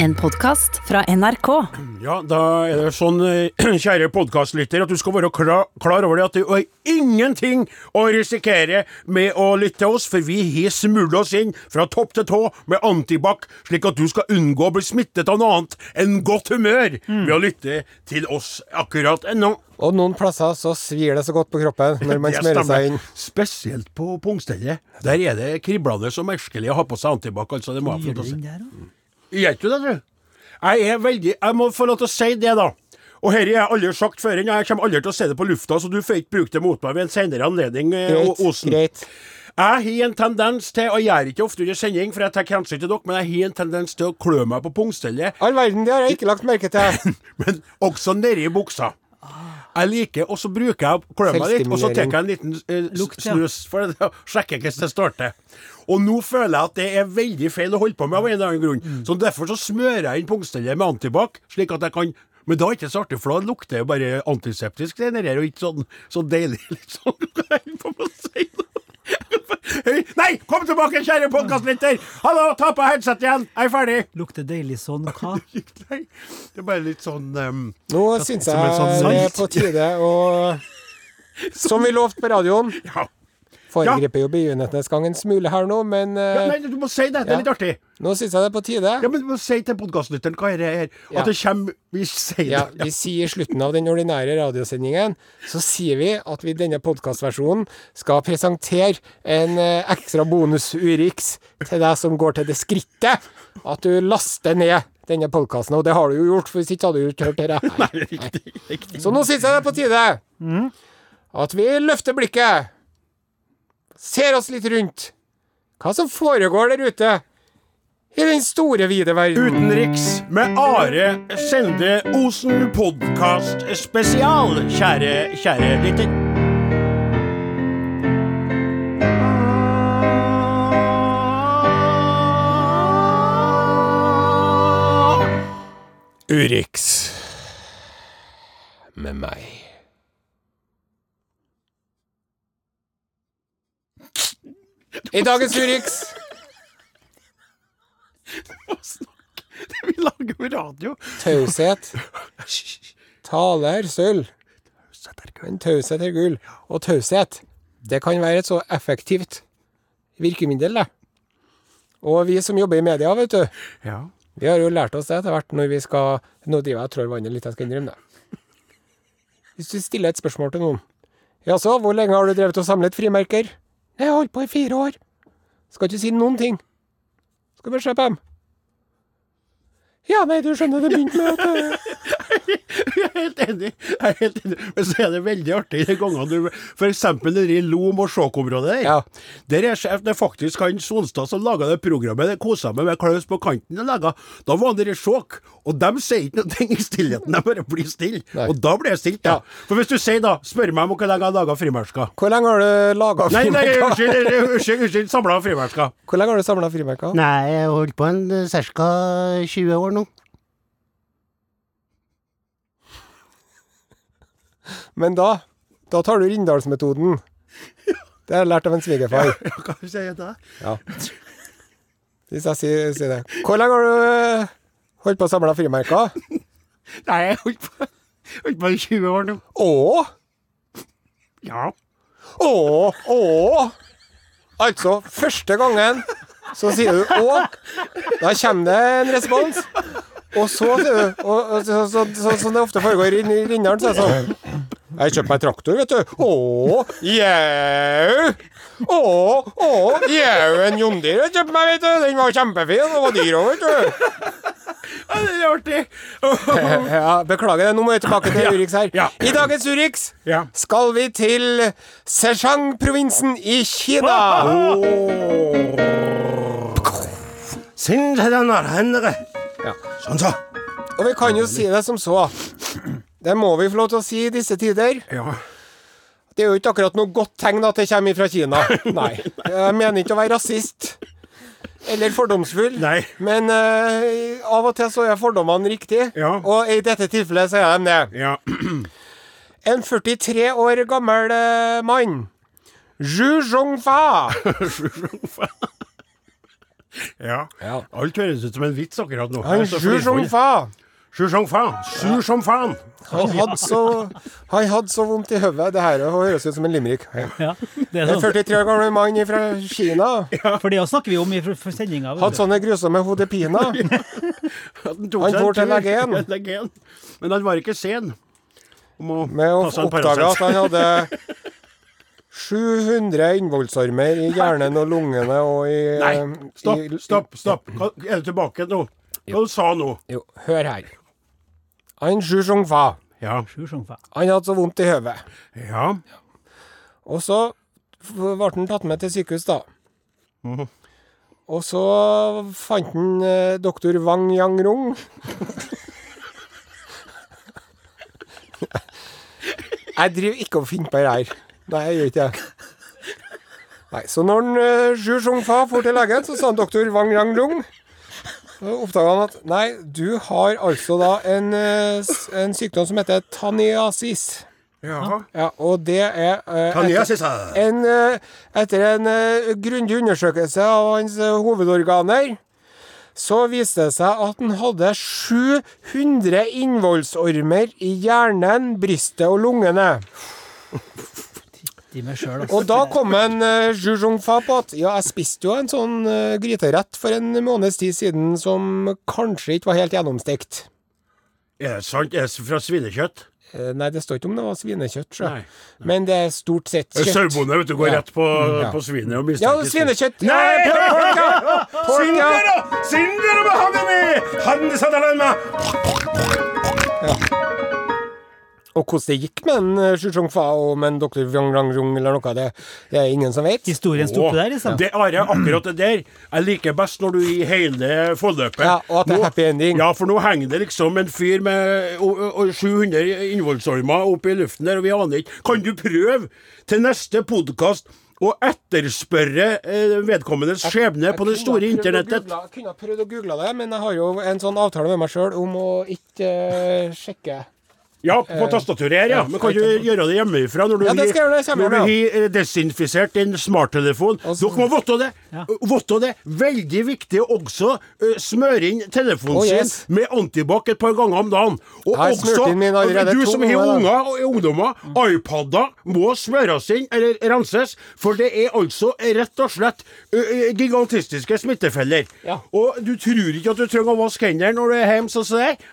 En podkast fra NRK. Ja, da er det sånn, eh, kjære podkastlytter, at du skal være klar, klar over det at det er ingenting å risikere med å lytte til oss, for vi har smurt oss inn fra topp til tå med antibac, slik at du skal unngå å bli smittet av noe annet enn godt humør ved å lytte til oss akkurat nå. Og noen plasser så svir det så godt på kroppen når man smører seg inn. Spesielt på pungstellet. Der er det kriblende og merkelig å ha på seg antibac, altså. Det må jeg få lov til å si. Gjør du det, du? Jeg er veldig Jeg må få lov til å si det, da. Og dette har jeg aldri sagt før. Jeg kommer aldri til å si det på lufta, så du får ikke bruke det mot meg ved en senere anledning, eh, Greit. Osen. greit. Jeg har en tendens til, og jeg gjør ikke ofte under sending, for jeg tar hensyn til dere, men jeg har en tendens til å klø meg på pungstellet, All verden, det har jeg ikke lagt merke til. men også nedi buksa. Jeg liker, og så bruker jeg meg litt, og så tar jeg en liten eh, s- snus for å sjekke hvordan det står til. Og nå føler jeg at det er veldig feil å holde på med av en eller annen grunn. Så derfor så smører jeg inn pungstellet med antibac, slik at jeg kan men da er det ikke så artig, for da lukter det bare antiseptisk, det der, og ikke sånn så deilig. Litt sånn, på å si nå? Hei, Nei, kom tilbake, kjære podkastlytter! Hallo, ta på headset igjen! Jeg er ferdig! Lukter deilig sånn hva? Nei, det er bare litt sånn um, Nå syns jeg sånn det er salt. på tide å Som vi lovte på radioen. Ja. Foregriper jo begivenhetsgangen gang en smule her nå, men ja. eh, Nei, du må si det. Det er Ja. litt artig. nå syns jeg det er på tide. Ja, men du må si til podkastlytteren hva er det her Ja. At det kommer Vi sier det. Ja, vi sier i slutten av den ordinære radiosendingen, så sier vi at vi i denne podkastversjonen skal presentere en eh, ekstra bonus-Urix til deg som går til det skrittet at du laster ned denne podkasten. Og det har du jo gjort, for hvis ikke hadde du ikke hørt det her. Nei, riktig, riktig. Så nå syns jeg det er på tide at vi løfter blikket, ser oss litt rundt. Hva som foregår der ute i den store, vide verden. Utenriks med Are Sende Osen podkast spesial, kjære, kjære lytter. Urix med meg. I dagens Urix Vi lager jo radio. taushet. Tale er sølv, men taushet er gull. Og taushet, det kan være et så effektivt virkemiddel, det. Og vi som jobber i media, vet du, Ja. vi har jo lært oss det etter hvert når vi skal Nå driver jeg og trår vannet litt, jeg skal innrømme det. Hvis du stiller et spørsmål til noen Jaså, hvor lenge har du drevet og samlet frimerker? Jeg har holdt på i fire år. Skal ikke si noen ting. Skal bare se på dem. Ja, nei, du skjønner, det begynte med at eh, helt enig. Jeg er helt enig. Men så er det veldig artig de gangene du F.eks. nede i Lom og Skjåk-området der. Ja. Der er sjef, det er faktisk han Sonstad som laga det programmet. Det kosa meg med Klaus på kanten. og laget. Da var han der i Skjåk, og de sier ikke noe i stillheten. De bare blir stille. Og da blir jeg stilt. Ja. For hvis du sier da Spør meg om hvor lenge jeg har laga frimerker. Hvor lenge har du laga Nei, nei, frimerker? unnskyld, unnskyld, unnskyld samla frimerker. Hvor lenge har du samla frimerker? Nei, jeg har holdt på en ca. 20 år nå. Men da da tar du Rindalsmetoden. Det har jeg lært av en svigerfar. Ja, hva sier jeg da? Ja. Hvis jeg sier, sier det. Hvor lenge har du eh, holdt på å samle frimerker? Nei, jeg har holdt på, holdt på i 20 år nå. Å? Ja. Å? Å? Altså, første gangen så sier du å. Da kommer det en respons. Og så sånn du og, så, så, så, Som det ofte foregår i Rindalen, så er det sånn Jeg kjøpte meg traktor, vet du. Å, jau. Å, å, jau, en John Deere jeg kjøpte meg, vet du. Den var kjempefin. Den var dyr òg, vet du. Ja, det er artig. Ja, beklager det. Nå må vi tilbake til Urix her. Ja. I dagens Urix Ja. skal vi til Sejang-provinsen i Kina. Ja. Sånn, så. Og vi kan jo si det som så. Det må vi få lov til å si i disse tider. Ja. Det er jo ikke akkurat noe godt tegn at det kommer fra Kina. Nei. Jeg mener ikke å være rasist eller fordomsfull, Nei. men uh, av og til så er fordommene riktige. Ja. Og i dette tilfellet så er de det. Ja. En 43 år gammel uh, mann, Zhu Zhongfa, Ja. Ja. Alt høres ut som en vits akkurat nå. Han Jeg som faen! Sur som faen. Sur som faen. han hadde så, han hadde så vondt i hodet. Det her høres ut som en limerick. Ja, det er En sånn. 43 år gammel mann fra Kina For det snakker vi om i sendinga. hadde sånne grusomme hodepiner. Han, får til legen. Men han var ikke sen. Om å Med å oppdage at han hadde 700 innvollsarmer i hjernen og lungene og i Nei, i- stopp, stopp. stopp. Hva- Er du tilbake nå? Hva du sa nå? Jo, hør her. Han Zhu Zhongfa, Ja. Han hadde så vondt i hodet. Ja. Og så ble han tatt med til sykehus, da. Mm. Og så fant han eh, doktor Wang Yangrong. jeg driver ikke og finner på det her. Nei, jeg gjør ikke det. Nei, Så når han, eh, Zhu Zhongfa for til legen, så sa han doktor Wang Yangrong Så oppdaga han at nei, du har altså da en, eh, en sykdom som heter taniasis. ja. Ja, og det er uh, etter, en, uh, etter en uh, grundig undersøkelse av hans hovedorganer, så viste det seg at han hadde 700 innvollsormer i hjernen, brystet og lungene. De meg sjøl, Og da kom en uh, Zhu Zhongfa på at ja, jeg spiste jo en sånn uh, gryterett for en måneds tid siden som kanskje ikke var helt gjennomstekt. Er det sant? Er det fra svinekjøtt? Uh, nei, det står ikke om det var svinekjøtt, Så. Nei, Men det er stort sett kjøtt. Sauebonde vet du, går Ja. rett på, Ja. på svinet og Ja, mistenker svinekjøtt! Nei, Ja, pork, ja! Pork, ja! Sindere! Sindere med satt Og hvordan det gikk med en eh, Zhu og med en doktor Wang Rangrong eller noe, det, det er ingen som vet. Historien stopper der, liksom. Det er akkurat det der Jeg liker best når du i hele forløpet Ja, og at det er Nå- happy ending. Ja, for nå henger det liksom en fyr med og, og 700 innvollsormer oppe i luften der, og vi aner ikke. Kan du prøve til neste podkast å etterspørre eh, vedkommendes skjebne på det store internettet? Jeg kunne ha prøvd å google det, men jeg har jo en sånn avtale med meg sjøl om å ikke uh, sjekke. Ja, på tastaturet her, ja. Men kan du gjøre det hjemmefra når du Ja, det skal jeg gjøre har eh, desinfisert din smarttelefon? Dere må votte det. Ja. Votte det. Veldig viktig også uh, smøre inn telefonen Oh, sin med antibac et par ganger om dagen. Og også, du som har unger og ungdommer, iPader må smøres inn eller renses, for det er altså rett og slett ø, gigantistiske smittefeller. Ja. Og du tror ikke at du trenger å vaske hendene når du er hjemme, sånn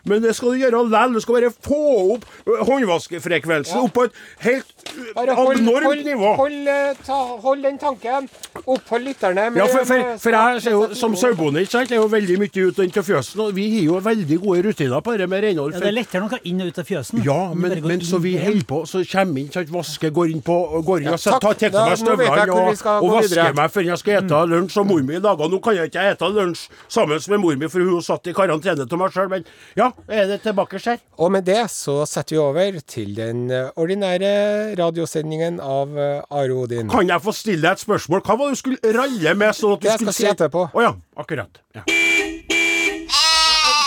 men det skal du gjøre likevel. Du skal bare få opp ø, håndvaskfrekvensen Ja. opp på et helt ø, Bare hold, abnormt hold, nivå. hold, eh, ta, hold den tanken. Opphold lytterne med Ja, for, for, for jeg ser jo som sauebonde, ikke sant, jeg er jo veldig mye ut og inn til fjøsen, og vi har jo veldig gode rutiner på det med renhold. Ja, det er lettere når kan inn og ut av fjøsen. Ja, men, men så vi holder på, så kommer inn, sant, vasker, går inn på går inn Ja, og takk. tar tar meg støvlene og, og vasker meg før jeg skal ete lunsj. Og mor mi laga Nå kan jeg ikke ete lunsj sammen med mor mi, for hun satt i karantene til meg sjøl. Men ja, er det tilbake her? Og med det så setter vi over til den eh, ordinære radiosendingen av eh, Are Odin. Kan jeg få stille deg et spørsmål? Hva var det du skulle ralle med? Sånn at du Det jeg skulle skal si etterpå. Å ja, akkurat. Ja.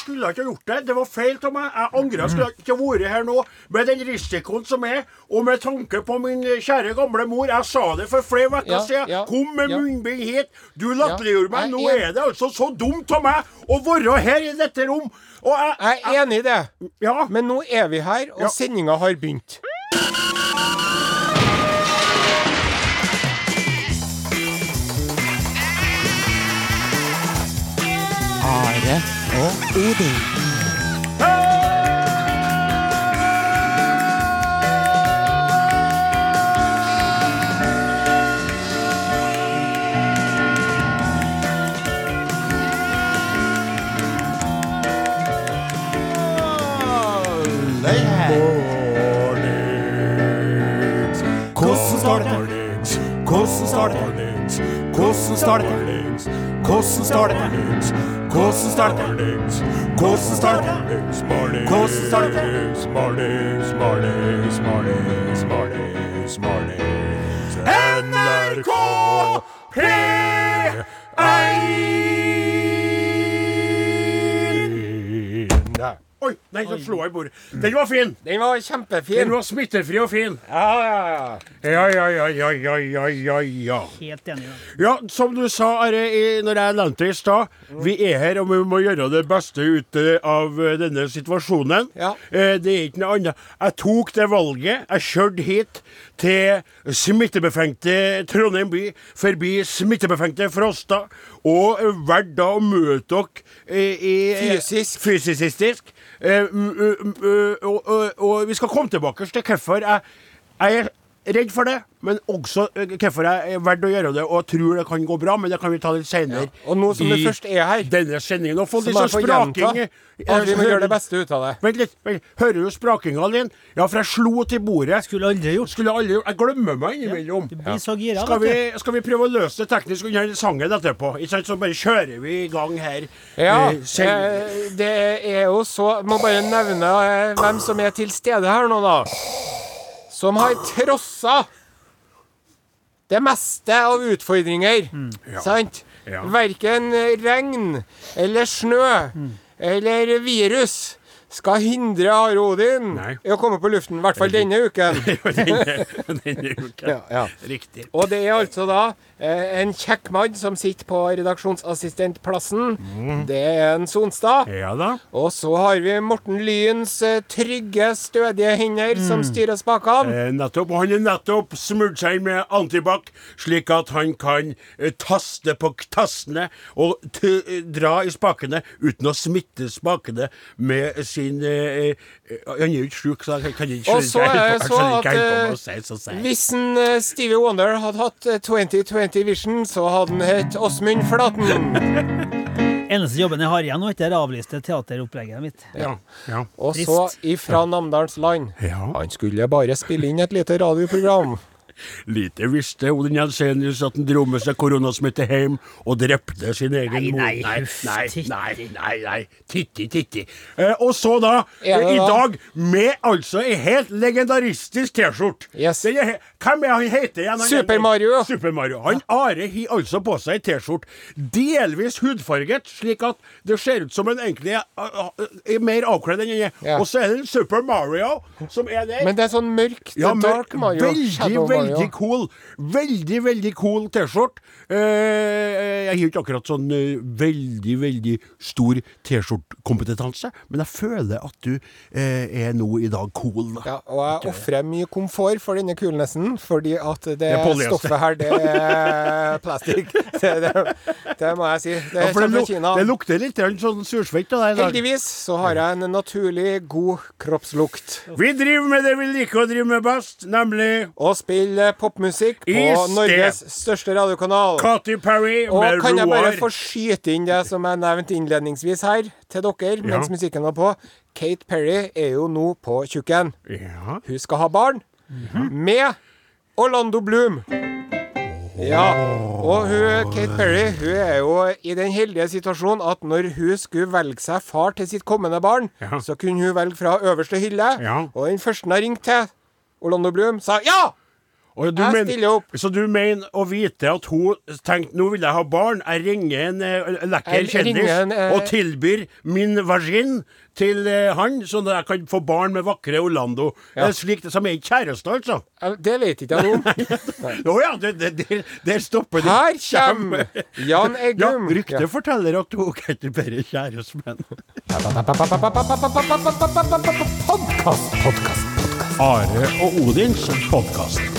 Jeg skulle ikke ha gjort det. Det var feil av meg. Jeg angrer. Jeg skulle ikke ha vært her nå med den risikoen som er, og med tanke på min kjære gamle mor. Jeg sa det for flere uker Ja, siden. ja, Kom med ja. munnbind hit. Du latterliggjorde meg. Nå er- er det altså så dumt av meg å være her i dette rom. Og jeg, Jeg er enig i det, Ja. men nå er vi her, og Ja. sendinga har begynt. Are Hvordan starter det? Hvordan starter det? Hvordan starter? Hvordan starter Kåsen starter Kåsen starter. NRK P1! Oi, nei, så slo jeg i bordet. Den var fin! Den var Den var smittefri og fin. Ja, ja, ja. Ja, ja, ja, ja, ja, ja. Helt enig. Ja, som du sa, Are, i- når jeg nevnte det i stad, vi er her og vi må gjøre det beste ut eh, av eh, denne situasjonen. Ja. Eh, Det er ikke noe annet. Jeg tok det valget. Jeg kjørte hit til smittebefengte Trondheim by, forbi smittebefengte Frosta, og valgte da å møte dere i, i Fysisk. Eh, og, vi skal komme tilbake til hvorfor jeg, jeg redd for det, men også eh, hvorfor jeg er verdt å gjøre det og tror det kan gå bra. Men det kan vi ta litt senere. Og nå som du først er her, denne sendingen. Og få litt sånn spraking. gjenta vi må gjøre det beste ut av det. Vent litt. vent. Hører du sprakinga, Linn? Ja, for jeg slo til bordet. Skulle aldri gjort. Skulle aldri gjort Jeg glemmer meg innimellom. Ja. ja. gira. Skal vi, skal vi prøve å løse det teknisk under sangen etterpå? Ikke sant? Så bare kjører vi i gang her. Ja, Eh, eh, det er jo så Må bare nevne eh, hvem som er til stede her nå, da. Som har trossa det meste av utfordringer. Sant? Ja. Verken regn eller snø eller virus skal hindre Are Odin Nei. i å komme på luften. I hvert fall denne uken. denne, denne uken. Ja, ja. Riktig. Og det er altså da eh, en kjekk mann som sitter på redaksjonsassistentplassen. Det er en Sonstad. Ja da. Og så har vi Morten Lyens eh, trygge, stødige hender som styrer spakene. Eh, nettopp. Og han er nettopp smurt seg med antibac, slik at han kan eh, taste på tastene og dra i spakene uten å smitte spakene med sin eh, eh, Han er jo ikke sjuk, så jeg kan ikke Og så er det så at eh, hvis en, eh, Stevie Wonder hadde hatt eh, 2020 Vision, så hadde han hett Åsmund Flaten. Eneste jobben jeg har igjen nå, er det avlyste teateropplegget mitt. ja, ja. Og så ifra Namdalens land. Ja. Han skulle bare spille inn et lite radioprogram. Lite visste Odin Jensenius at han dro med seg koronasmitte hjem og drepte sin egen mor. nei, nei, nei, nei, nei. Titti, titti. Eh, og så da, eh, i dag, med altså ei helt legendaristisk T-skjorte. Hvem er han heter igjen? Super Mario. Super Mario. Han Are har altså på seg ei T-skjorte, delvis hudfarget, slik at det ser ut som en egentlig er, er mer avkledd enn han er. Og så er det Super Mario som er der. Men det er sånn mørkt, Ja, dark Mario. veldig, Shadow Mario. Veldig cool. Veldig, veldig cool T-skjorte. Eh, jeg har ikke akkurat sånn eh, veldig, veldig stor T-skjortekompetanse, men jeg føler at du eh, er nå i dag cool. Da. Ja, og jeg ofrer mye komfort for denne kulnessen, fordi at det, er stoffet her, det er plastikk. Det, det, det må jeg si. Det Ja, det, luk- Kina. det lukter litt sånn sursvett av deg. Heldigvis så har jeg en naturlig god kroppslukt. Vi driver med det vi liker å drive med best, nemlig Og spille popmusikk på Norges største radiokanal. Katy Perry Og med kan jeg bare få skyte inn det som jeg nevnte innledningsvis her, til dere mens musikken var på. Kate Perry er jo nå på tjukken. Ja. Hun skal ha barn med Orlando Bloom. Ja, og hun, Kate Perry hun er jo i den heldige situasjonen at når hun skulle velge seg far til sitt kommende barn, Ja. så kunne hun velge fra øverste hylle. Ja. Og den første hun har ringt til, Orlando Bloom, sa ja! Og du Jeg men- stiller opp. Så du mener å vite at hun tenkte nå vil jeg ha barn, jeg ringer en uh, lekker kjendis uh, og tilbyr min vagin til uh, han, sånn at jeg kan få barn med vakre Orlando. Ja. Det er slik som er ikke kjæreste, altså. Det vet ikke jeg noe om. Å ja, det, det, det, der stopper det. Her kommer Jan Ja, ryktet ja. forteller at hun ikke bare kjæreste, men Podkast, podkast. Are og Odins podkast.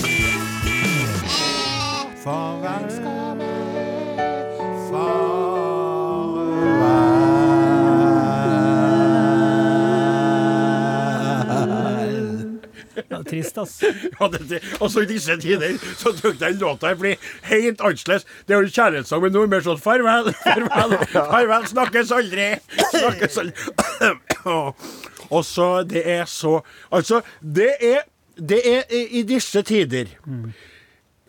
Ja, trist, ass. Ja, det, det, altså I disse tider så tok jeg låta blir helt annerledes. Det er jo kjærlighetssang, men nå er det mer sånn farvel, farvel, farvel, snakkes aldri. Snakkes aldri. Og så Det er så Altså, det er, det er i disse tider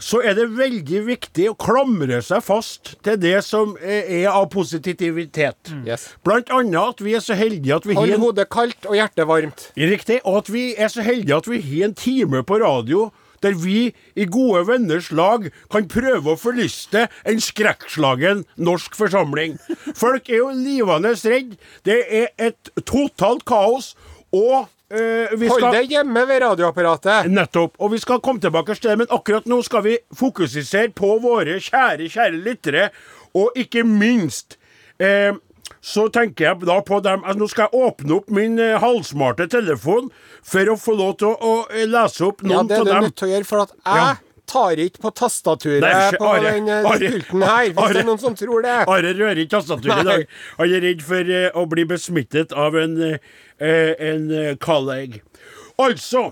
så er det veldig viktig å klamre seg fast til det som er av positivitet. Yes. Blant annet at vi er så heldige at vi har Hold hodet kaldt og hjertet varmt. Riktig. Og at vi er så heldige at vi har en time på radio der vi i gode venners lag kan prøve å forlyste en skrekkslagen norsk forsamling. Folk er jo livende redd. Det er et totalt kaos. Og eh, vi Hold skal deg hjemme ved radioapparatet. Nettopp. Og vi skal komme tilbake til det, men akkurat nå skal vi fokusere på våre kjære, kjære lyttere, og ikke minst eh, så tenker jeg da på dem altså, Nå skal jeg åpne opp min eh, halvsmarte telefon for å få lov til å, å eh, lese opp Ja, det er av du dem. nødt til å gjøre, for at jeg Ja. Tar ikke på tastaturet Nei, på Are, den eh, pulten her, hvis Are. det er noen som tror det. Are rører ikke tastaturet i dag. Han er redd for uh, å bli besmittet av en, uh, en colleague. Altså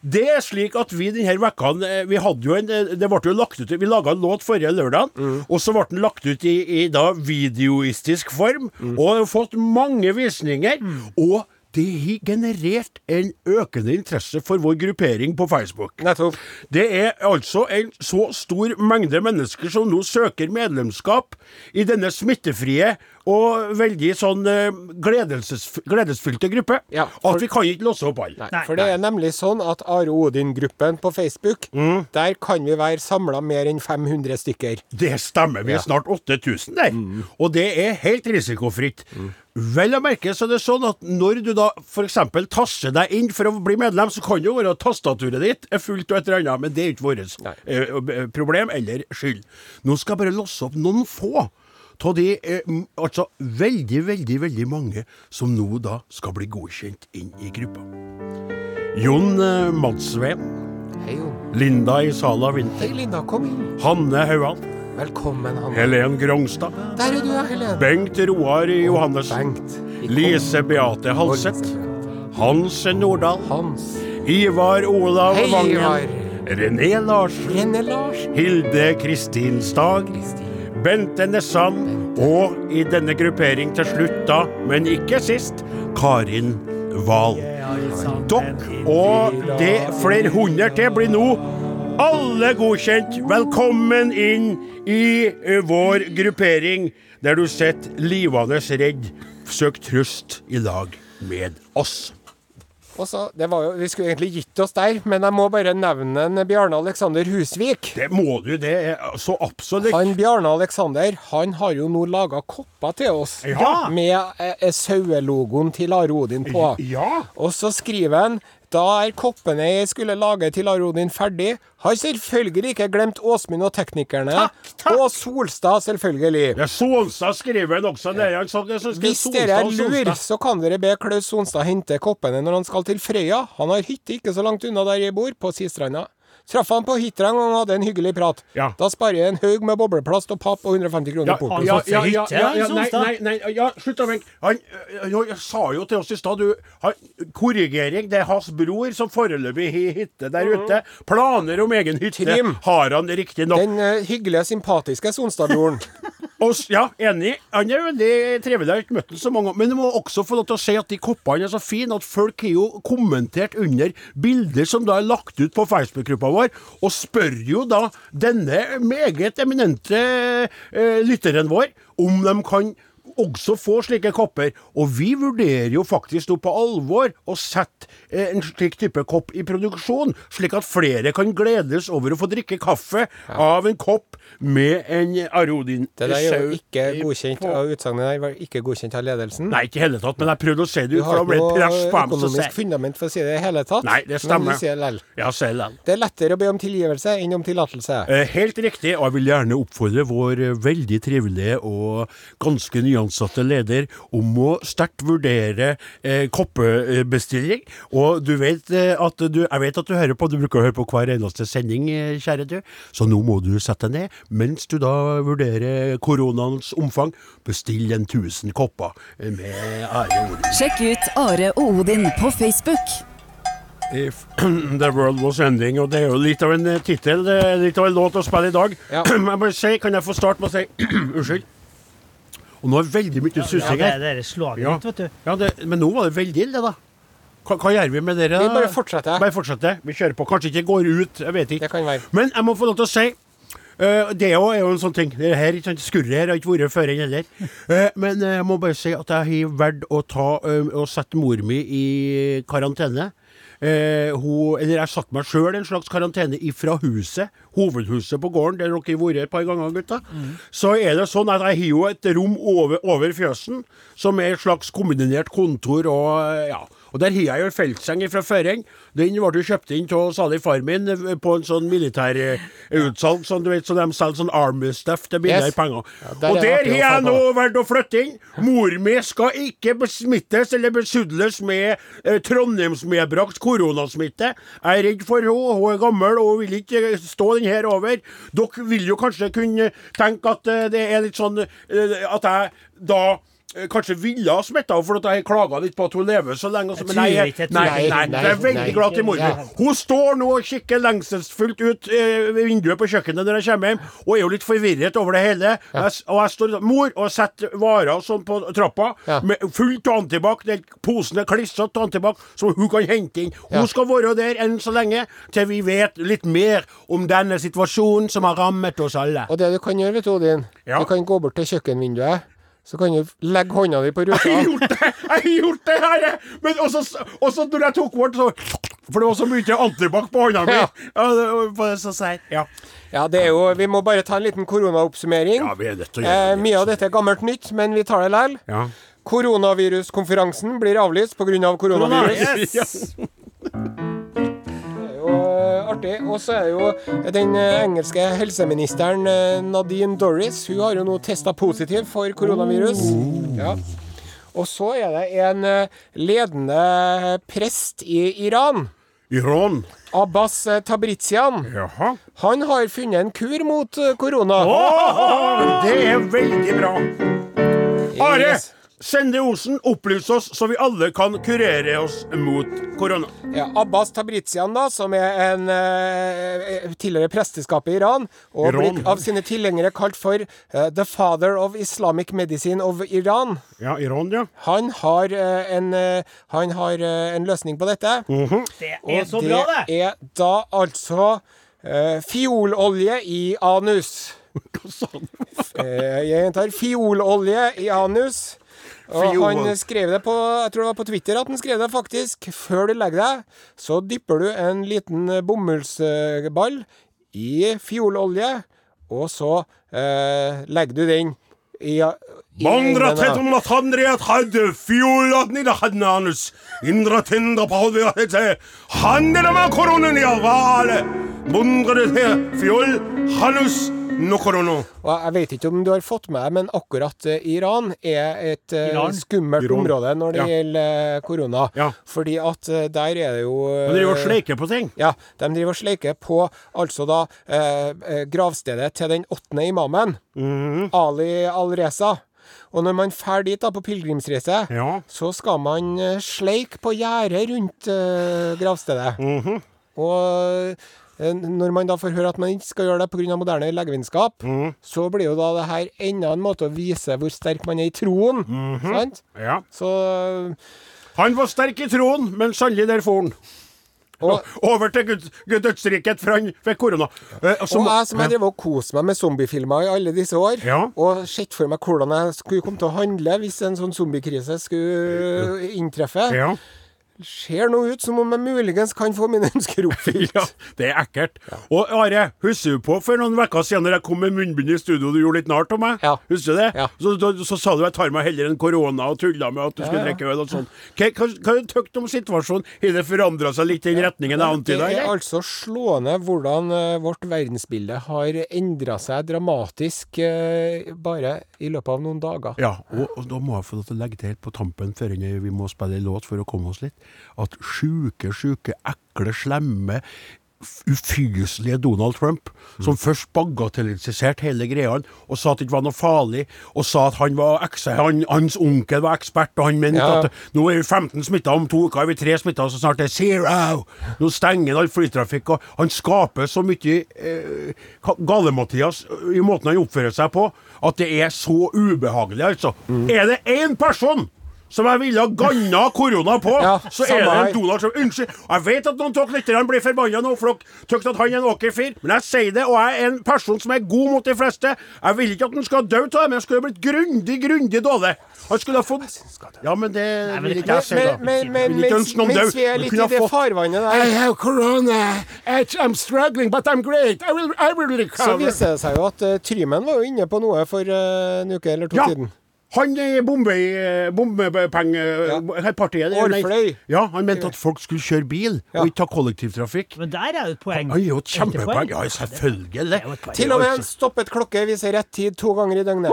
det er slik at vi denne vekka Vi hadde jo en eh, Det ble jo lagt ut Vi laga en låt forrige lørdag, og så ble den lagt ut i, i da videoistisk form, og har fått mange visninger. Og det har generert en økende interesse for vår gruppering på Facebook. Nettopp. Det er altså en så stor mengde mennesker som nå søker medlemskap i denne smittefrie og veldig sånn eh, gledelses, gledesfylte gruppe Ja, for- at vi kan ikke låse opp alle. Nei, for det er nemlig sånn at Are Odin-gruppen på Facebook, Mm. der kan vi være samla mer enn 500 stykker. Det stemmer. Vi er Ja. snart 8000 der. Og det er helt risikofritt. Vel å merke så er det sånn at når du da f.eks. taster deg inn for å bli medlem, så kan det jo være at tastaturet ditt er fullt og et eller annet, men det er ikke vårt eh, problem eller skyld. Nå skal jeg bare låse opp noen få av de eh, altså veldig, veldig, veldig mange som nå da skal bli godkjent inn i gruppa. Jon eh, Madsveen. Linda Isala Winther. Hei, Linda. Kom inn. Hanne Hauan. Velkommen, Hanne. Helen Grongstad. Der er du, ja, Helen. Bengt Roar Johannessen. Bengt. Lise Beate Halseth. Hans Nordahl. Hans. Ivar Olav Hei, Vangen. Ivar. René Larsen. René Lars. Hilde Kristin Stag. Bente Nessan. Og i denne gruppering til slutt, da, men ikke sist, Karin Wahl. Dere og det flere hundre til blir nå alle godkjent. Velkommen inn i vår gruppering, der du sitter livende redd. Søk trøst i lag med oss. Så, det var jo, Vi skulle egentlig gitt oss der, men jeg må bare nevne en Bjarne Alexander Husvik. Det må du, det er så absolutt. Han Bjarne Alexander han har jo nå laga kopper til oss Ja. med eh, eh, sauelogoen til Are Odin på. Ja. Og så skriver han da er koppene jeg skulle lage til Aronin ferdig. Har selvfølgelig ikke glemt Åsmund og teknikerne. Takk, takk. Og Solstad, selvfølgelig. Ja, Solstad skriver han også. Det er han sa- Hvis dere er lur, så kan dere be Klaus Sonstad hente koppene når han skal til Frøya. Han har hytte ikke så langt unna der jeg bor, på Sistranda. Traff han på Hitra en gang og hadde en hyggelig prat. Ja. Da sparer jeg en haug med bobleplast og papp og 150 kroner Ja, porto. han ja, ja, ja, ja, ja, nei, nei, nei, ja, slutt å vente. Han øh, øh, sa jo til oss i stad, du han, Korrigering, det er hans bror som foreløpig har hytte der ute. Planer om egen hytte Trim. har han riktignok. Den uh, hyggelige, sympatiske Sonstadbroren. Og Ja, enig. Han er veldig trivelig. Jeg har ikke møtt ham så mange ganger. Men du må også få lov til å si at de koppene er så fine at folk har jo kommentert under bilder som da er lagt ut på Facebook-gruppa vår, og spør jo da denne meget eminente eh, lytteren vår om de kan også få slike kopper. Og vi vurderer jo faktisk nå på alvor å sette eh, en slik type kopp i produksjon, slik at flere kan gledes over å få drikke kaffe av en kopp med en Arodin Det der er jo ikke godkjent på- av utsagnet der, var ikke godkjent av ledelsen. Nei, ikke i hele tatt, men jeg prøvde å si det ut, har for da ble ikke det press på noe dem som økonomisk fundament for å si det i hele tatt. Nei, det Men stemmer. du sier lell. Ja, sier lell. Det er lettere å be om tilgivelse enn om tillatelse. Eh, Helt riktig, og jeg vil gjerne oppfordre vår eh, veldig trivelige og ganske nyansatte leder om å sterkt vurdere eh, koppebestilling. Og du vet eh, at du Jeg vet at du hører på, du bruker å høre på hver eneste sending, eh, kjære du, så nå må du sette deg ned. Mens du da vurderer koronaens omfang, bestill en 1000 kopper eh, med Are Odin. Sjekk ut Are og Odin på Facebook. If the world was ending, og det er jo litt av en tittel, litt av en låt å spille i dag. Ja. Jeg må si, Kan jeg få starte med å si Unnskyld. Og nå er det veldig mye Ja, sussing det, her. det er slaget Ja. vet du. Ja, det, men nå var det veldig ille, da. Hva, hva gjør vi med dere? Vi bare fortsetter. Bare fortsetter. Vi kjører på. Kanskje ikke går ut, jeg vet ikke. Det kan være. Men jeg må få lov til å si uh, det er jo, er jo en sånn ting. Det her, sant, Skurret her har ikke vært før enn heller. Uh, men eh, jeg må bare si at jeg har valgt å ta uh, å sette mor mi i karantene. eh, hun, Eller jeg satte meg sjøl en slags karantene ifra huset, hovedhuset på gården, der dere har vært et par ganger, gutta. Så er det sånn at jeg har jo et rom over, over fjøsen, som er et slags kombinert kontor og eh, ja. Og der har jeg jo en feltseng fra føring. Den ble jo kjøpt inn av salig far min eh, på en sånn militærutsalg, sånn, du vet, så de selger sånn army stuff til billigere Yes. penger. der og er der har jeg nå valgt å flytte inn. Mor mi skal ikke besmittes eller besudles med eh, Trondheimsmedbrakt koronasmitte. Jeg er redd for henne, hun er gammel og hun vil ikke stå den her over. Dere vil jo kanskje kunne tenke at eh, det er litt sånn eh, At jeg da Kanskje ville ha smitta henne, for at jeg klaga litt på at hun lever så lenge. Men nei, nei, nei, Nei, jeg er veldig glad til mor ja. Hun står nå og kikker lengselsfullt ut eh, vinduet på kjøkkenet når jeg kommer hjem, og er jo litt forvirret over det hele. Jeg, og jeg står mor og setter varer sånn på trappa, med fullt av antibac. Den posen er klissete antibac, som hun kan hente inn. Hun skal være der enn så lenge, til vi vet litt mer om denne situasjonen som har rammet oss alle. Og det du kan gjøre, vet du, Odin, Ja. du kan gå bort til kjøkkenvinduet, så kan du legge hånda di på ruta. Jeg har gjort det! Jeg har gjort det her! Men også, også når jeg tok bort, så For det var så mye antibac på hånda mi. Ja. Så seigt. Ja. Ja, det er jo Vi må bare ta en liten koronaoppsummering. ja, vi er nødt til å Eh, gjøre det. mye av dette er gammelt nytt, men vi tar det likevel. Ja. Koronaviruskonferansen blir avlyst pga. Av koronavirus. Yes! artig. Og så er det jo den eh, engelske helseministeren eh, Nadine Dorris. Hun har jo nå testa positiv for koronavirus. Ja. Og så er det en eh, ledende prest i Iran. Iran. Abbas Tabrizian. Jaha. Han har funnet en kur mot korona. korona. Det er veldig bra. Are! Yes. Sende Osen, opplys oss, så vi alle kan kurere oss mot korona. Ja, Abbas Tabrizian, da, som er en eh, tidligere presteskap i Iran, og Iran. blitt av sine tilhengere kalt for eh, The Father of Islamic Medicine of Iran. Ja, Iran, ja. Han har, eh, en, eh, han har eh, en løsning på dette. Det er så bra, det! Og det er da altså eh, fiololje i anus. Hva sa du? Eh, jeg gjentar fiololje i anus. Og han skrev det på Jeg tror det var på Twitter at han skrev det faktisk. Før du legger deg, så dypper du en liten bomullsball i fiololje, og så eh, legger du den i, no korono. Og jeg vet ikke om du har fått med deg, men akkurat eh, Iran er et eh, Iran? skummelt Iran. område når det Ja. gjelder eh, korona. Ja. Fordi at der er det jo De driver og sleiker på ting. Ja, de driver og sleiker på altså da eh, gravstedet til den åttende imamen, mm. Ali al-Reza. Og når man drar dit da på pilegrimsreise, Ja. så skal man sleike på gjerdet rundt uh, gravstedet. Mhm. Og eh, når man da får høre at man ikke skal gjøre det pga. moderne legevitenskap, mm. så blir jo da det her enda en måte å vise hvor sterk man er i troen. Mhm. Sant? ja. Så Han var sterk i troen, men sannelig der for han. Og, Over til dødsriket, for han fikk korona. Ja. og så og jeg som har drevet og kost meg med zombiefilmer i alle disse år, Ja. og sett for meg hvordan jeg skulle komme til å handle hvis en sånn zombiekrise skulle inntreffe, Ja. Ser nå ut som om jeg muligens kan få mine ønsker oppfylt. ja, det er ekkelt. Og Are, husker du på for noen uker siden når jeg kom med munnbind i studio og du gjorde litt narr av meg? Ja. Husker du det? Ja. Så, så, så sa du jeg tar meg heller en korona og tulla med at du skulle drikke øl og sånn. Hva, hva, hva har du om situasjonen? Har det forandra seg litt i den retningen jeg Det antyda? er altså slående hvordan uh, vårt verdensbilde har endra seg dramatisk uh, bare i løpet av noen dager. Ja, og, og da må jeg få lov til å legge til helt på tampen før vi må spille en låt for å komme oss litt, at sjuke, sjuke, ekle, slemme ufyselige Donald Trump, som først bagatelliserte hele greia og sa at det ikke var noe farlig, og sa at han var ekse, han, hans onkel var ekspert, og han mente Ja. at nå er vi 15 smitta, om to uker er vi tre smitta, så snart er det zero! Nå stenger han all flytrafikk, og han skaper så mye eh, Gale-Mathias i måten han oppfører seg på, at det er så ubehagelig, altså. Er det én person som jeg ville ha ganna korona på, Ja, så er det en Donald Trump. Unnskyld. Jeg vet at noen av lytterne blir forbanna nå, for dere syns at han er en åkerfyr, men jeg sier det, og jeg er en person som er god mot de fleste. Jeg vil ikke at han skal dø av det, men han skulle ha blitt grundig, grundig dårlig. Han skulle ha fått Ja, men det vil ikke jeg si, da. Men, men, men Vil ikke ønske noen mens vi er litt i det farvannet der, have corona. I'm struggling, but I'm great. I will, I will så viser det seg jo at uh, Trymen var jo inne på noe for uh, en uke eller to Ja. siden. Han i Bombay, bombepengepartiet Orfløy. Ja, han mente at folk skulle kjøre bil, Ja. og ikke ta kollektivtrafikk. Men der er jo et poeng. Han er jo et kjempepoeng. Ja, selvfølgelig. Til og med en stoppet klokke viser rett tid to ganger i døgnet.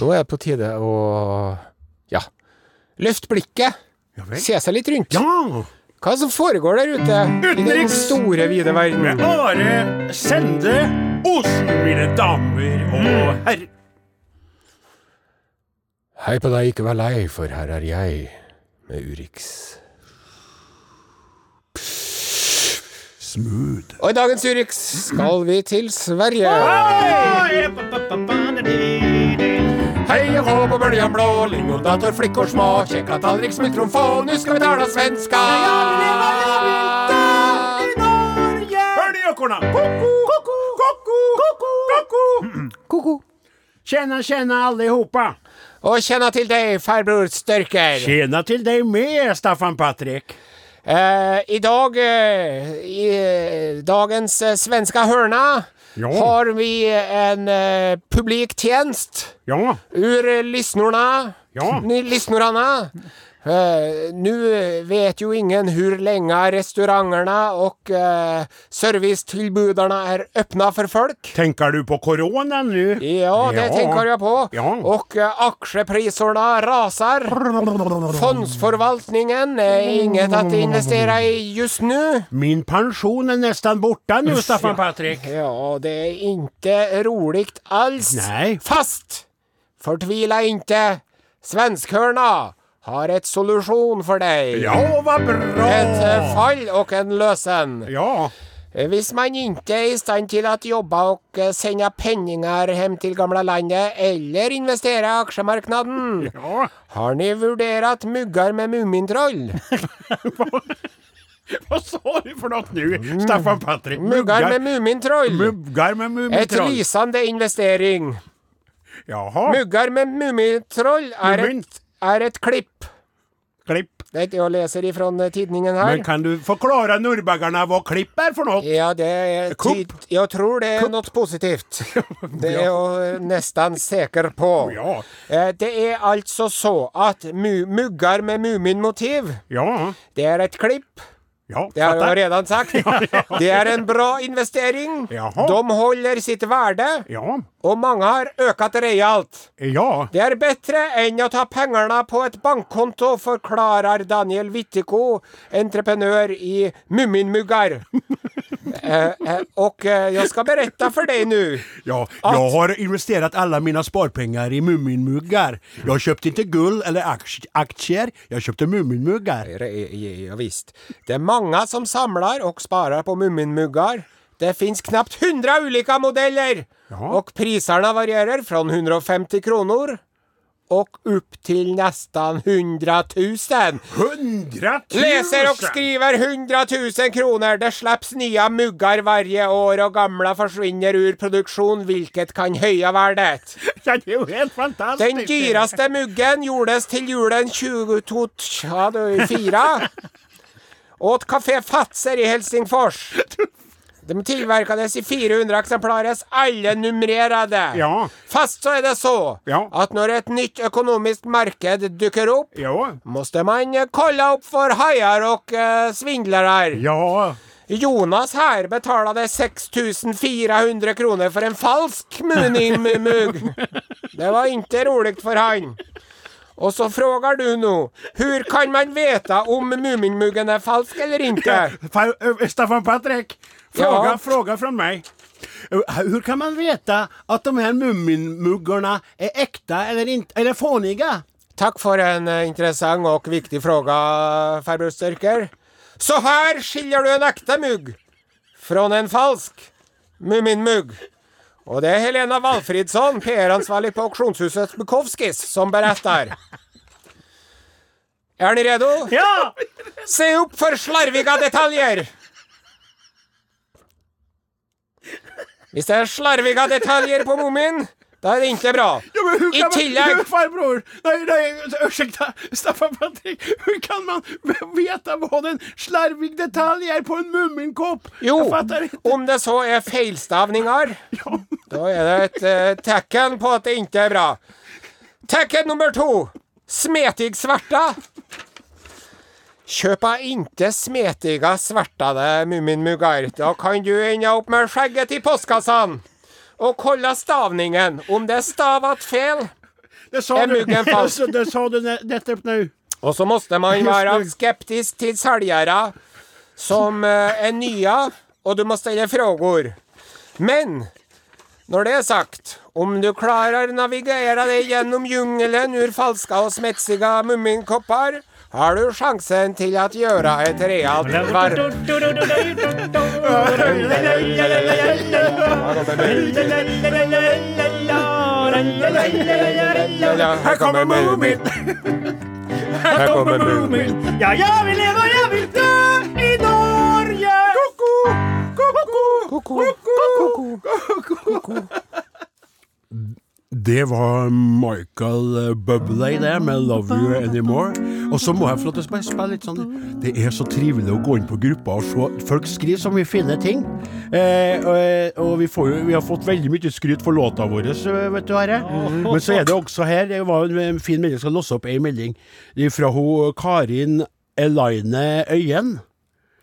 Nå er det på tide å ja, løfte blikket. Ja vel. Se seg litt rundt. Ja! Hva er det som foregår der ute i den Utenriks. store, vide verden? Are Sende Osen, mine damer og herrer. Hei på deg, ikke vær lei, for her er jeg med Urix. Smooth. Og i dagens Urix skal vi til Sverige. Hei og hå på bøljan blå, lingondator, flickor små, kjekla tallrik, smultronfå, nu skal vi tala svenska. Hør de ekorna! Ko-ko! Ko-ko! Ko-ko! Koko. Tjena, tjena allihopa! Og tjena til deg, farbror Størker. Tjena til deg med, Staffan Patrik. Eh, I dag, eh, i eh, dagens eh, svenska hörna, Ja. har vi en eh, publiktjänst Ja, ur lyssnorna. Ja. Ni lyssnorna. Eh, nu vet jo ingen hvor lenge restaurantene og uh, servicetilbudene er åpna for folk. tenker du på koronaen nå? Ja, det Ja. tenker jeg på. Ja. Og uh, aksjeprisene raser. Fondsforvaltningen er inget å investere i just nå. Min pensjon er nesten borte nå, Staffan Patrick. Ja, det er ikke rolig alls. Nei. Fast! Fortvila ikke. Svenskhörna har et solusjon for deg. Ja, hva bra! Ett eh, fall og en løsen. Ja, Eh, Hvis man ikke er i stand til å jobbe og sende penninger hjem til gamle gamla landet eller investere i aksjemarknaden, ja. har ni vurdert mugger med Mumintroll? Hva sa du for noe nå, Staffan Patrick? Muggar med Mumintroll! Muggar med mumintroll. Et lysende investering. Jaha. Muggar med Mumintroll er Mumin. Ett, et klipp. Klipp. Det läser ifrån eh, tidningen her. Men kan du forklare nordbergerne hva klipp er for noe? Ja, det er Kupp. Jeg tror det er Kupp. noe positivt. Det er jeg nesten sikker på. Ja. Eh, Det er altså så at mugger muggar med Muminmotiv, Ja. det er et klipp. Ja, Det har fattar. redan sagt. Det er en bra investering. Jaha. De holder sitt verde. Ja. Og mange har økt realt. Ja. Det er bedre enn å ta pengene på et bankkonto, forklarer Daniel Witteko, entreprenør i Muminmuggar. eh, eh, och eh, jag ska berätta för dig nu. Ja, jag har investerat alla mina sparpengar i Muminmuggar. Jag köpte inte guld eller aktier, jag köpte Muminmuggar. Ja, visst. Det är många som samlar och sparar på Muminmuggar. Det finns knappt 100 olika modeller Ja. och priserna varierar från 150 kronor och upp till nästan 100 000. Hundratusen! Läser och skriver 100 000 kronor. Det släpps nya muggar varje år och gamla försvinner ur produktion, vilket kan höja värdet. Ja, det är ju helt fantastiskt. Den dyraste muggen gjordes till julen 2004 åt Café Fatser i Helsingfors. De tillverkades i 400 exemplarer, alle numrerade. Ja. Fast så er det så Ja. at når et nytt økonomisk marked dukker opp, Ja. måtte man eh, kolla opp for haier og eh, svindlere. Ja. Jonas her betaler det 6400 kroner for en falsk Mumin-mugg. Det var ikke rolig for han. Og så frågar du nå, hur kan man veta om Muminmuggen er falsk eller ikke? Stefan ö, Staffan Patrik, fråga, Ja. fråga från mig. Hur kan man veta att de här Muminmuggarna är äkta eller, inte, eller fåniga? Tack för en interessant intressant och viktig fråga, farbror Så här skiljer du en äkta mugg från en falsk Muminmugg. Og det er Helena Valfridsson, PR-ansvarlig på auksjonshuset Bukowskis, som beretter. Er dere redo? Ja! Se opp for slarviga detaljer! Hvis det er slarviga detaljer på mumien, da er det ikke bra. Ja, men hur I kan tillegg Man, farbror! Nei, nei, unnskyld, Staffan Patrick. Hur kan man veta hva en slarvig detalj er på en Mumminkopp? Jo, om det så er feilstavninger, Ja. da er det et uh, tegn på at det ikke er bra. Tegn nummer to. Smetig svarta. jeg inte smetiga svartade Muminmuggar. Da kan du ende opp med skjegget i postkassene. Og kolla stavningen. Om det er stavat fel. Det sa er muggen fast? det, det sa du nettopp nå. Og så måtte man være skeptisk til selgere som eh, er nye, og du må stille frågor. Men når det er sagt, om du klarer navigere deg gjennom jungelen ur falska og smetsiga mumminkoppar, har du sjansen til å gjøre et realt varv. Her kommer Moomin. Her kommer Moomin. Ja, jeg vil leve og jeg vil dø i Norge! Det var Michael Bubley, det, med 'Love You Anymore'. Og så må jeg få lov til å spille litt sånn Det er så trivelig å gå inn på gruppa og se Folk skriver så mye fine ting. Eh, og og vi, får vi har fått veldig mye skryt for låta vår, vet du, Are. Men så er det også her Det var en fin melding. Jeg skal låse opp ei melding fra hun Karin Elaine Øyen.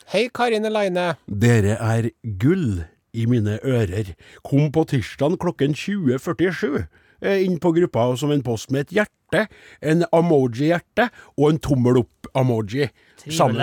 Hei, Karin Elaine. Dere er gull i mine ører. Kom på tirsdag klokken 20.47 eh, inn på gruppa som en post med et hjerte, en emoji-hjerte og en tommel opp-emoji. Sammen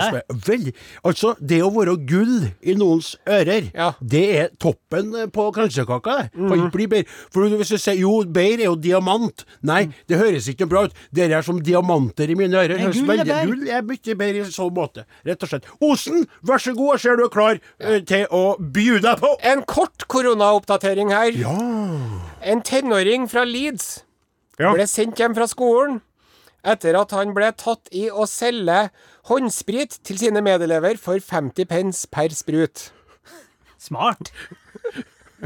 Vel, Altså, det å være gull i noens ører, Ja. det er toppen eh, på kransekaka, det. Kan ikke bli bedre. For hvis du sier jo, beir er jo diamant. Nei, det høres ikke bra ut. Dere er som diamanter i mine ører. Men gull er bedre. gull er mye bedre i så måte. Rett og slett. Osen, vær så god, jeg ser du er klar ja. til å by deg på. En kort koronaoppdatering her. Ja. En tenåring fra Leeds Ja. ble sendt hjem fra skolen etter at han ble tatt i å selge håndsprit til sine medelever for 50 pence per sprut. Smart.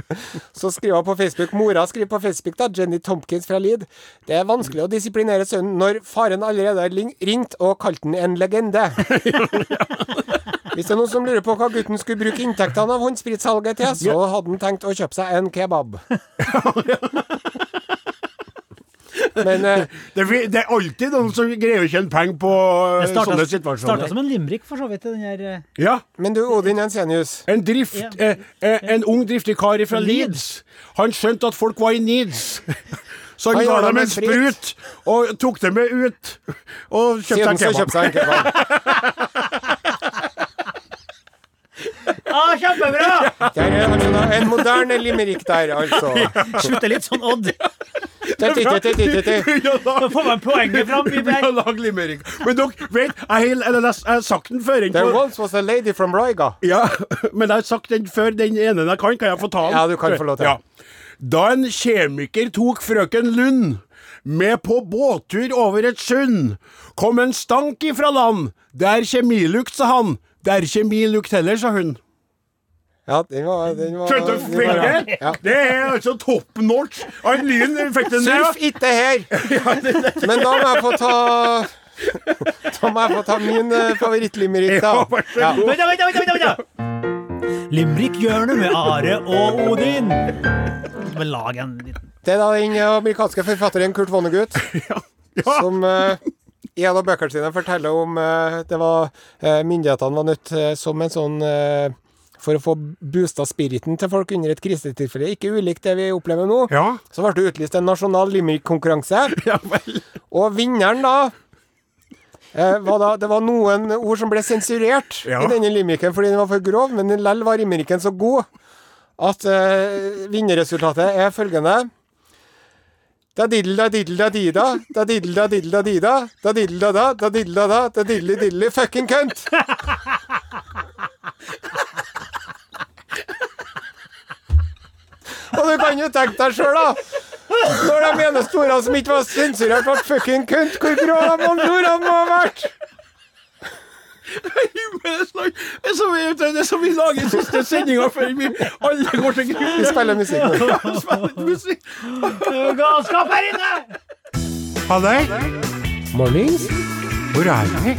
Så skriver hun på Facebook, Mora skriver på Facebook, da, Jenny Tompkins fra Lid. Det er vanskelig å disiplinere sønnen når faren allerede har ringt og kalt den en legende. Hvis det er noen som lurer på hva gutten skulle bruke inntektene av håndspritsalget til, så hadde han tenkt å kjøpe seg en kebab. Men uh, Det, det er alltid noen som greier å tjene penger på Det starta, sånne starta som en limrik, for så vidt. Den her, uh, Ja. Men du, Odin Jensenius. En, drift, Ja. eh, eh, en ung driftig kar fra Leeds. Han skjønte at folk var i needs. Så han ga dem en sprut og tok dem med ut. Og kjøpte seg en kebab. Ah, kjempebra! Der er altså en moderne limerick der, altså. Slutter litt sånn Odd. Ti-ti-ti-ti-ti-ti. Får man poenget fram. Vi har lagd limerick. Men dere vet, jeg har, eller, jeg har sagt den før. There once was a lady from Roiga. Ja, men jeg har sagt den før. Den ene jeg kan, kan jeg få ta den? Ja, du kan få lov til. Ja. Da en kjemiker tok frøken Lund med på båttur over et sund, kom en stank ifra land. Det er kjemilukt, sa han. Det er kjemilukt heller, sa hun. Ja, den var, den var Skjønte du den var- Ja. Det er altså top notch. Han Lyn fikk den med. Surf ikke her! Men da må jeg få ta Da må jeg få ta min uh, favorittlimerick, da. Ja, Ja. Vent, vent, vent, vent. Limerick-hjørnet med Are og Odin. Med lag en liten Det er da den amerikanske forfatteren Kurt Vonnegut Ja. som uh, i en av bøkene sine forteller om uh, det var eh, myndighetene var nødt til, som en sånn eh, For å få boosta spiriten til folk under et krisetilfelle, ikke ulikt det vi opplever nå, Ja. så ble det utlyst en nasjonal limerick-konkurranse. ja. Og vinneren da eh, var da, Det var noen ord som ble sensurert Ja. i denne limericken fordi den var for grov, men likevel var limericken så god at eh, vinnerresultatet er følgende da diddel da dida, da diddel da dida, da diddel da da, da diddel da da, da diddeli diddeli fucking cunt. Og du kan jo tenke deg sjøl, da. Når de eneste ordene som ikke var sensurert, var fucking kønt, hvor grå de andre ordene må ha vært! Det er så mye- det er som vi lager siste sendinga før vi alle går til Vi spiller musikk nå. Spiller litt musikk. Galskap her inne! Halløy! Mornings. Hvor er vi?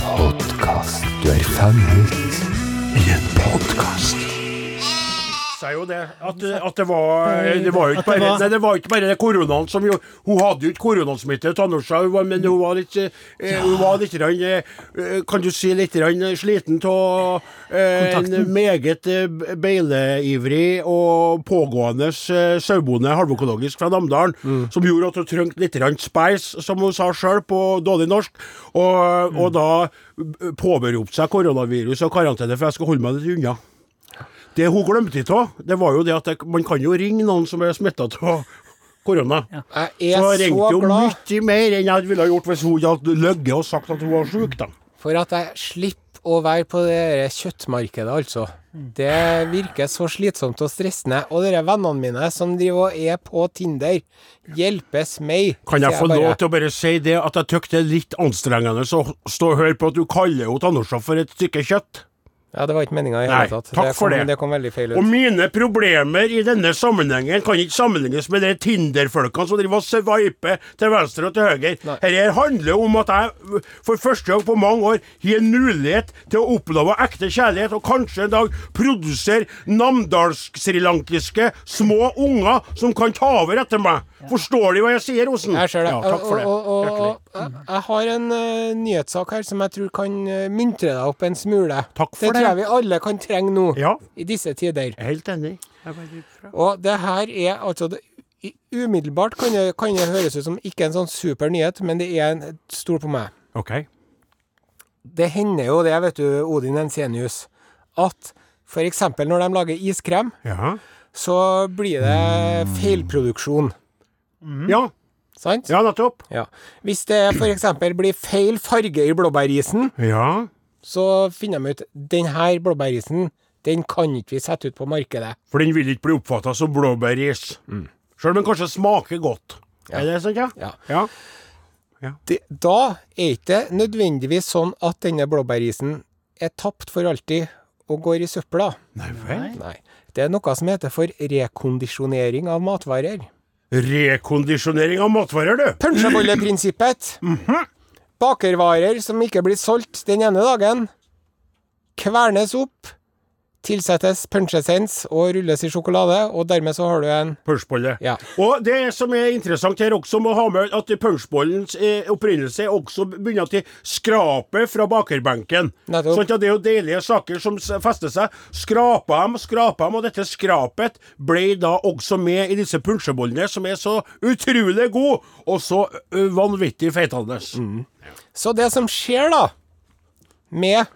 Podkast. Du er fanget. I en podkast. Sa jo det. At, at det var Det var ikke bare Nei, det var ikke bare det koronaen som jo Hun hadde jo ikke koronasmitte, Tanusha, men hun var litt eh, Hun var litt eh, Kan du si litt sliten av en meget eh, beileivrig og pågående eh, sauebonde halvøkologisk fra Namdalen, som gjorde at hun trengte litt speis, spice, som hun sa sjøl på dårlig norsk, og, og da eh, påberopte seg koronavirus og karantene, for jeg skal holde meg litt unna. Det hun glemte ikke av, det var jo det at jeg, man kan jo ringe noen som er smitta av korona. Jeg Så jeg ringte så jo glad mye mer enn jeg ville gjort hvis hun hadde løyet og sagt at hun var sjuk, da. for at jeg slipper å være på det kjøttmarkedet, altså. Det virker så slitsomt og stressende. Og dere vennene mine som driver og er på Tinder, hjelpes meg. Kan jeg sier få bare. lov til å bare si det at jeg tykker det er litt anstrengende å stå og høre på at du kaller jo Tanusha for et stykke kjøtt? Ja, det var ikke meninga i hele tatt. takk det for det. Det kom veldig feil Og mine problemer i denne sammenhengen kan ikke sammenlignes med de Tinder-folkene som driver og sveiper til venstre og til høyre. Nei. Dette handler om at jeg for første gang på mange år har en mulighet til å oppleve ekte kjærlighet, og kanskje en dag produsere namdalsk-srilankiske små unger som kan ta over etter meg. Forstår de hva jeg sier, Osen? Jeg ser det. Ja, takk for det. Og, og, og, jeg- jeg har en uh, nyhetssak her som jeg tror kan uh, muntre deg opp en smule. Takk for det. det. tror jeg vi alle kan trenge nå, Ja. i disse tider. Er helt enig. Og det her er altså det, i- Umiddelbart kan det, kan det høres ut som ikke en sånn super nyhet, men det er en stor på meg. OK. Det hender jo det, vet du, Odin Ensenius, at f.eks. når de lager iskrem, Ja. så blir det feilproduksjon. Ja, Sant? ja nettopp. Ja. Hvis det f.eks. blir feil farge i blåbærisen, Ja. så finner de ut denne blåbærisen den kan ikke vi sette ut på markedet. For den vil ikke bli oppfatta som blåbæris. Sjøl om den kanskje smaker godt. Er det sant, ja? Ja. Ja. Det, da er ikke det nødvendigvis sånn at denne blåbærisen er tapt for alltid og går i søpla. Nei vel? Nei. Det er noe som heter for rekondisjonering av matvarer. Rekondisjonering av matvarer, du. Punsjebolleprinsippet. Bakervarer som ikke blir solgt den ene dagen, kvernes opp, tilsettes punchessens og rulles i sjokolade, og dermed så har du en Punchbolle. Ja. Og det som er interessant her også, må ha med at punchbollens eh, opprinnelse også begynner til skrapet fra bakerbenken. Nettopp. Sånn at det er jo deilige saker som fester seg. Skrapa dem, skrapa dem, og dette skrapet ble da også med i disse punsjebollene, som er så utrolig gode, og så vanvittig feitende. Mm. Så det som skjer da, med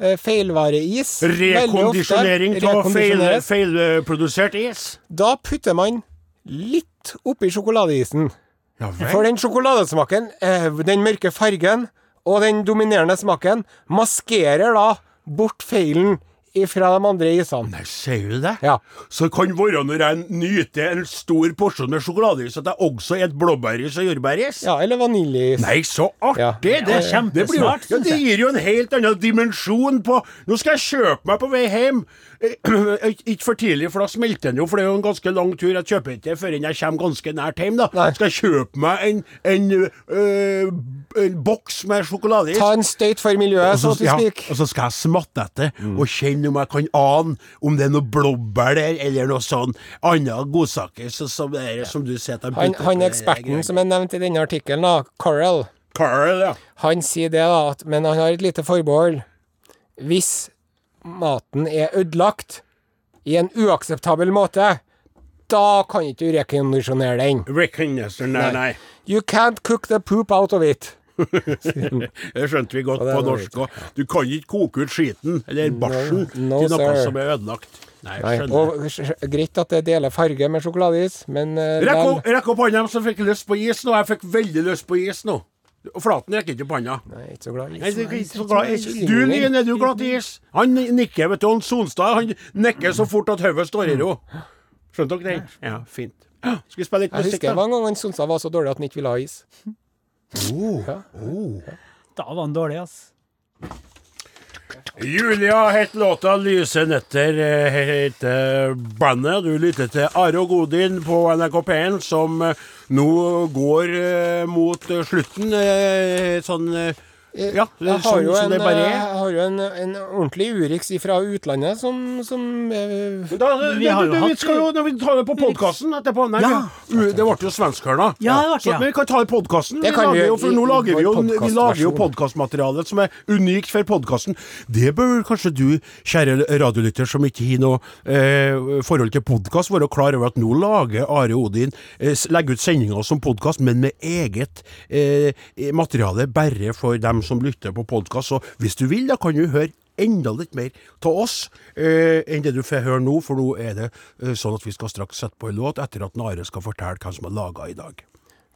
eh, feilvareis Rekondisjonering av feil, feilprodusert is. Da putter man litt oppi sjokoladeisen. Ja For den sjokoladesmaken, eh, den mørke fargen og den dominerende smaken maskerer da bort feilen ifra de andre isene. Nei, sier du det? Ja. Så det kan være når jeg nyter en stor porsjon med sjokoladeis, at jeg også et blåbæris og jordbæris? Ja, eller vaniljeis. Nei, så artig! Ja. Det, Det det, blir ja, det gir jo en helt annen dimensjon på Nå skal jeg kjøpe meg på vei hjem. Eh, Ikke for tidlig, for da smelter den jo, for det er jo en ganske lang tur. Jeg kjøper ikke før jeg kommer ganske nært hjem. da Nei. Skal jeg kjøpe meg en, en, øh, en boks med sjokoladeis. Ta en støyt for miljøet, Og så så, ja, og så skal jeg smatte etter og kjenne om jeg kan ane om det er noe blåbær der, eller noe sånn andre godsaker så, som, er, som du sier Han, han eksperten som er nevnt i denne artikkelen, Carl, Carl, ja. han sier det, da, at, men han har et lite forbehold. Hvis maten er ødelagt i en uakseptabel måte, da kan ikke du rekondisjonere den. Rekondisjonere, nei. You can't cook the poop out of it. Det skjønte vi godt på norsk òg. Du kan ikke koke ut skiten, eller barsen, no, til noe sir. som er ødelagt. Nei, Nei, og Greit at det deler farge med sjokoladeis, men uh, Rekk opp, hånda som fikk lyst på is nå. Jeg fikk veldig lyst på is nå. Og Flaten rekker ikke opp hånda. Nei, ikke så glad i is. du så glad is. Du, Lien, er du glad i is? Han nikker, vet du. Han Sonstad han nikker så fort at hodet står i ro. Skjønte dere den? Ja, fint. Skal vi spille litt Jeg husker det var en gang han Sonstad var så dårlig at han ikke ville ha is. Da var han dårlig, ass. Julia het låta 'Lyse netter' eh, heter bandet. Du lytter til Are og Godin på NRK P1, som eh, nå går eh, mot eh, slutten. eh, Sånn eh, det, Jeg har sånn jo en, det bare eh, er. jeg har jo en, en ordentlig Urix fra utlandet som, som eh, Da, Vi det, har jo det, vi skal jo vi tar det på podkasten etterpå Nei, Ja. vi- det ble jo svenskhørna. Ja, det ble Så, ja. men vi kan ta det i podkasten. Det vi nå lager vi jo, vi lager jo podkastmateriale som er unikt for podkasten. Det bør kanskje du, kjære radiolytter som ikke har noe eh, forhold til podkast, være klar over at nå lager Are Odin eh, legger ut sendinger som podkast, men med eget eh, materiale bare for dem som lytter på podkast. Så hvis du vil, da kan du høre enda litt mer av oss eh, enn det du får høre nå, for nå er det eh, sånn at vi skal straks sette på en låt etter at Nare skal fortelle hvem som har laga i dag.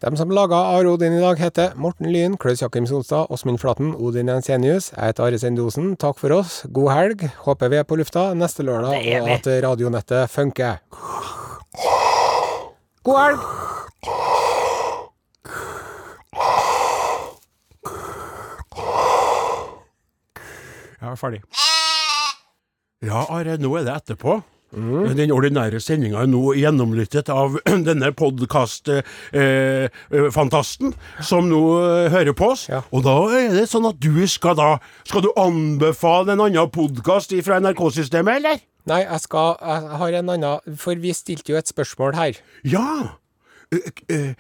De som laga Are Odin i dag, heter Morten Lyn, Klaus Jakim Solstad, Åsmund Flaten, Odin Jensenius. Jeg heter Are Sendosen. Takk for oss. God helg. Håper vi er på lufta neste lørdag, og at radionettet funker. God helg! Jeg er ferdig. Ja, Are, nå er det etterpå. Den ordinære sendinga er nå gjennomlyttet av denne podkast-fantasten, som nå eh, hører på oss. Ja. Og da er det sånn at du skal da Skal du anbefale en annen podkast fra NRK-systemet, eller? Nei, jeg skal Jeg har en annen For vi stilte jo et spørsmål her. Ja! Eh, eh,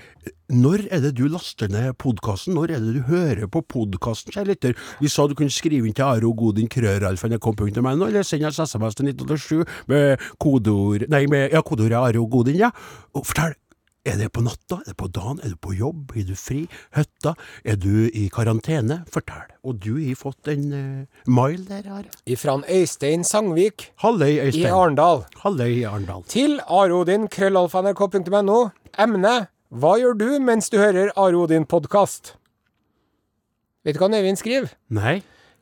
Når er det du laster ned podkasten? Når er det du hører på podkasten, kjære lytter? Vi sa du kunne skrive inn til Aro Godin krøralfa.nrk.no, eller send oss SMS til 1987 med kodeord Nei, med ja, kodeordet arogodin, ja. Og fortell. Er det på natta? Er det på dagen? Er du på jobb? Er du fri? Hytta? Er du i karantene? Fortell. Og du har fått en uh, mail der, Are. Ifra Øystein Sangvik Halløy, Øystein. i. Arendal. Halløy, Arendal. Til arodin krøllalfa.nrk.no. Emne Hva gjør du mens du hører Arodin-podkast? Vet du hva Øyvind skriver? Nei?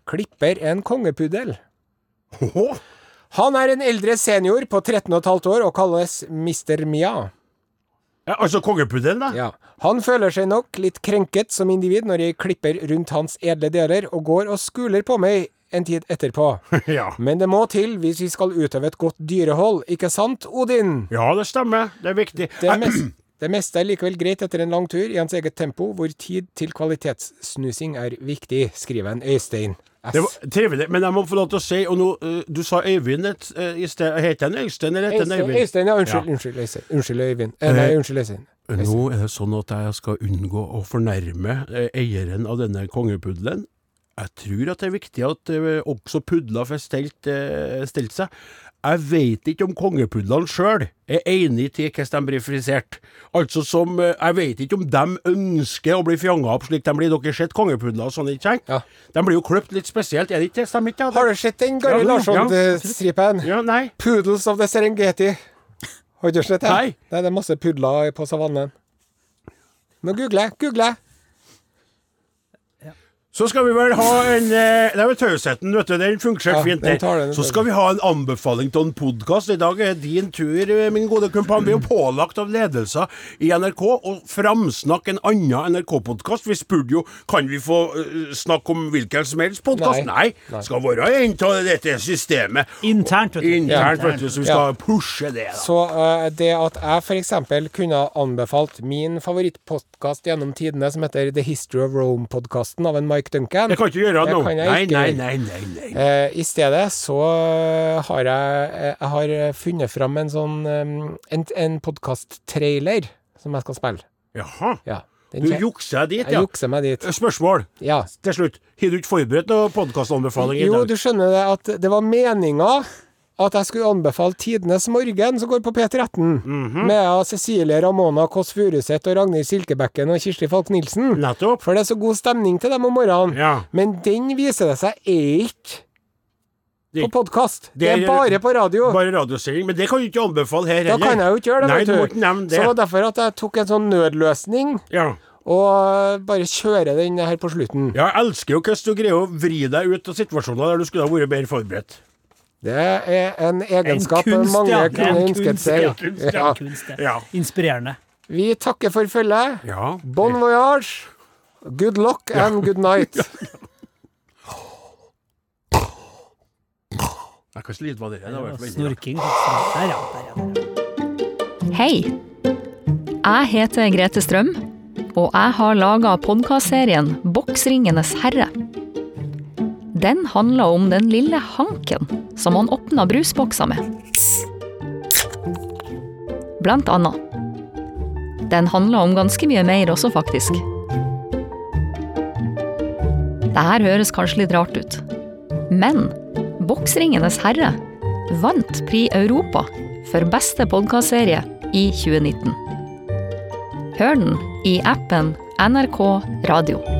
Klipper en kongepuddel. Åhå. Han er en eldre senior på 13 15 år og kalles Mr. Mia. Ja, altså kongepuddelen, da? Ja. Han føler seg nok litt krenket som individ når jeg klipper rundt hans edle deler og går og skuler på meg en tid etterpå. ja. Men det må til hvis vi skal utøve et godt dyrehold, ikke sant, Odin? Ja, det stemmer. Det er viktig. Det, mest, det meste er likevel greit etter en lang tur i hans eget tempo, hvor tid til kvalitetssnusing er viktig, skriver en Øystein. Det var trivelig, men jeg må få lov til å si og nå, eh, Du sa Øyvind et, eh, i sted. Heter han Øystein, eller heter han Øyvind? Øystein, ja, unnskyld, Ja. unnskyld, Øystein. Unnskyld, Øyvind. Eh, nei, Eh, unnskyld, Øystein. Nå er det sånn at jeg skal unngå å fornærme eieren av denne kongepuddelen. Jeg tror at det er viktig at også pudler får stelt, stelt seg. Jeg vet ikke om kongepudlene sjøl er enig til hvordan de blir frisert. Altså som eh, Jeg vet ikke om de ønsker å bli fjanga opp slik de blir. Dere har sett kongepudler og sånn, ikke sant? Ja. De blir jo kløpt litt spesielt, er det ikke det? Stemmer ikke det? Har du sett den Gary. Larsson-stripen? Ja, nei. Poodles of the Serengeti. Har du ikke sett det? Nei. Det er masse pudler på savannen. Nå google, jeg. Så skal vi vel ha en eh, Det er tausheten, vet du. Den fungerte Ja, fint. den der. den, den Så skal vi ha en anbefaling av en podkast. I dag er din tur, eh, min gode kumpan. Vi er jo pålagt av ledelser i NRK å framsnakke en annen NRK-podkast. Vi spurte jo kan vi få eh, snakke om hvilken som helst podkast. Nei. Nei. Skal være en av dette systemet. Internt, vet du. Internt, vet du. Så vi skal Ja. pushe det, da. Så uh, det at jeg f.eks. kunne anbefalt min favorittpodkast gjennom tidene, som heter The History of Rome-podkasten av en Mike Duncan Det kan ikke gjøre Det noe. Nei, nei, nei, nei, nei. Eh, I stedet så eh, har jeg, eh, jeg har funnet fram en sånn eh, En, en podkast-trailer som jeg skal spille. Jaha. Ja. Du jukser dit, Jeg jukser meg dit. Spørsmål Ja. til slutt. Har du ikke forberedt noen podkastanbefaling i Jo, du skjønner det at det var meninga at jeg skulle anbefale Tidenes morgen, som går på P13. Mhm. Med Cecilie Ramona Kåss Furuseth og Ragnhild Silkebekken og Kirsti Falk Nilsen. Nettopp. For det er så god stemning til dem om morgenen. Ja. Men den viser det seg er ikke på podkast. Det er bare på radio. Bare radiosending. Men det kan du ikke anbefale her Da heller. kan jeg jo ikke gjøre det, Nei, du må ikke nevne det. Så det var derfor at jeg tok en sånn nødløsning, Ja. og bare kjøre den her på slutten. Jeg elsker jo hvordan du greier å vri deg ut av situasjoner der du skulle ha vært bedre forberedt. Det er en egenskap En kunst, mange ja. Kunne ønsket kunst, seg. ja. Kunst, Ja. kunst. Ja. Inspirerende. Vi takker for følget. ja. Bon voyage. Good luck and good night. Ja, Hva slags lyd var det? Snorking. Der, ja. Hei! Jeg heter Grete Strøm, og jeg har laga podkastserien Boksringenes herre. Den handler om den lille hanken som han åpna brusbokser med. Blant annet. Den handler om ganske mye mer også, faktisk. Det her høres kanskje litt rart ut, men Boksringenes herre vant Pri Europa for beste podkastserie i 2019. Hør den i appen NRK Radio.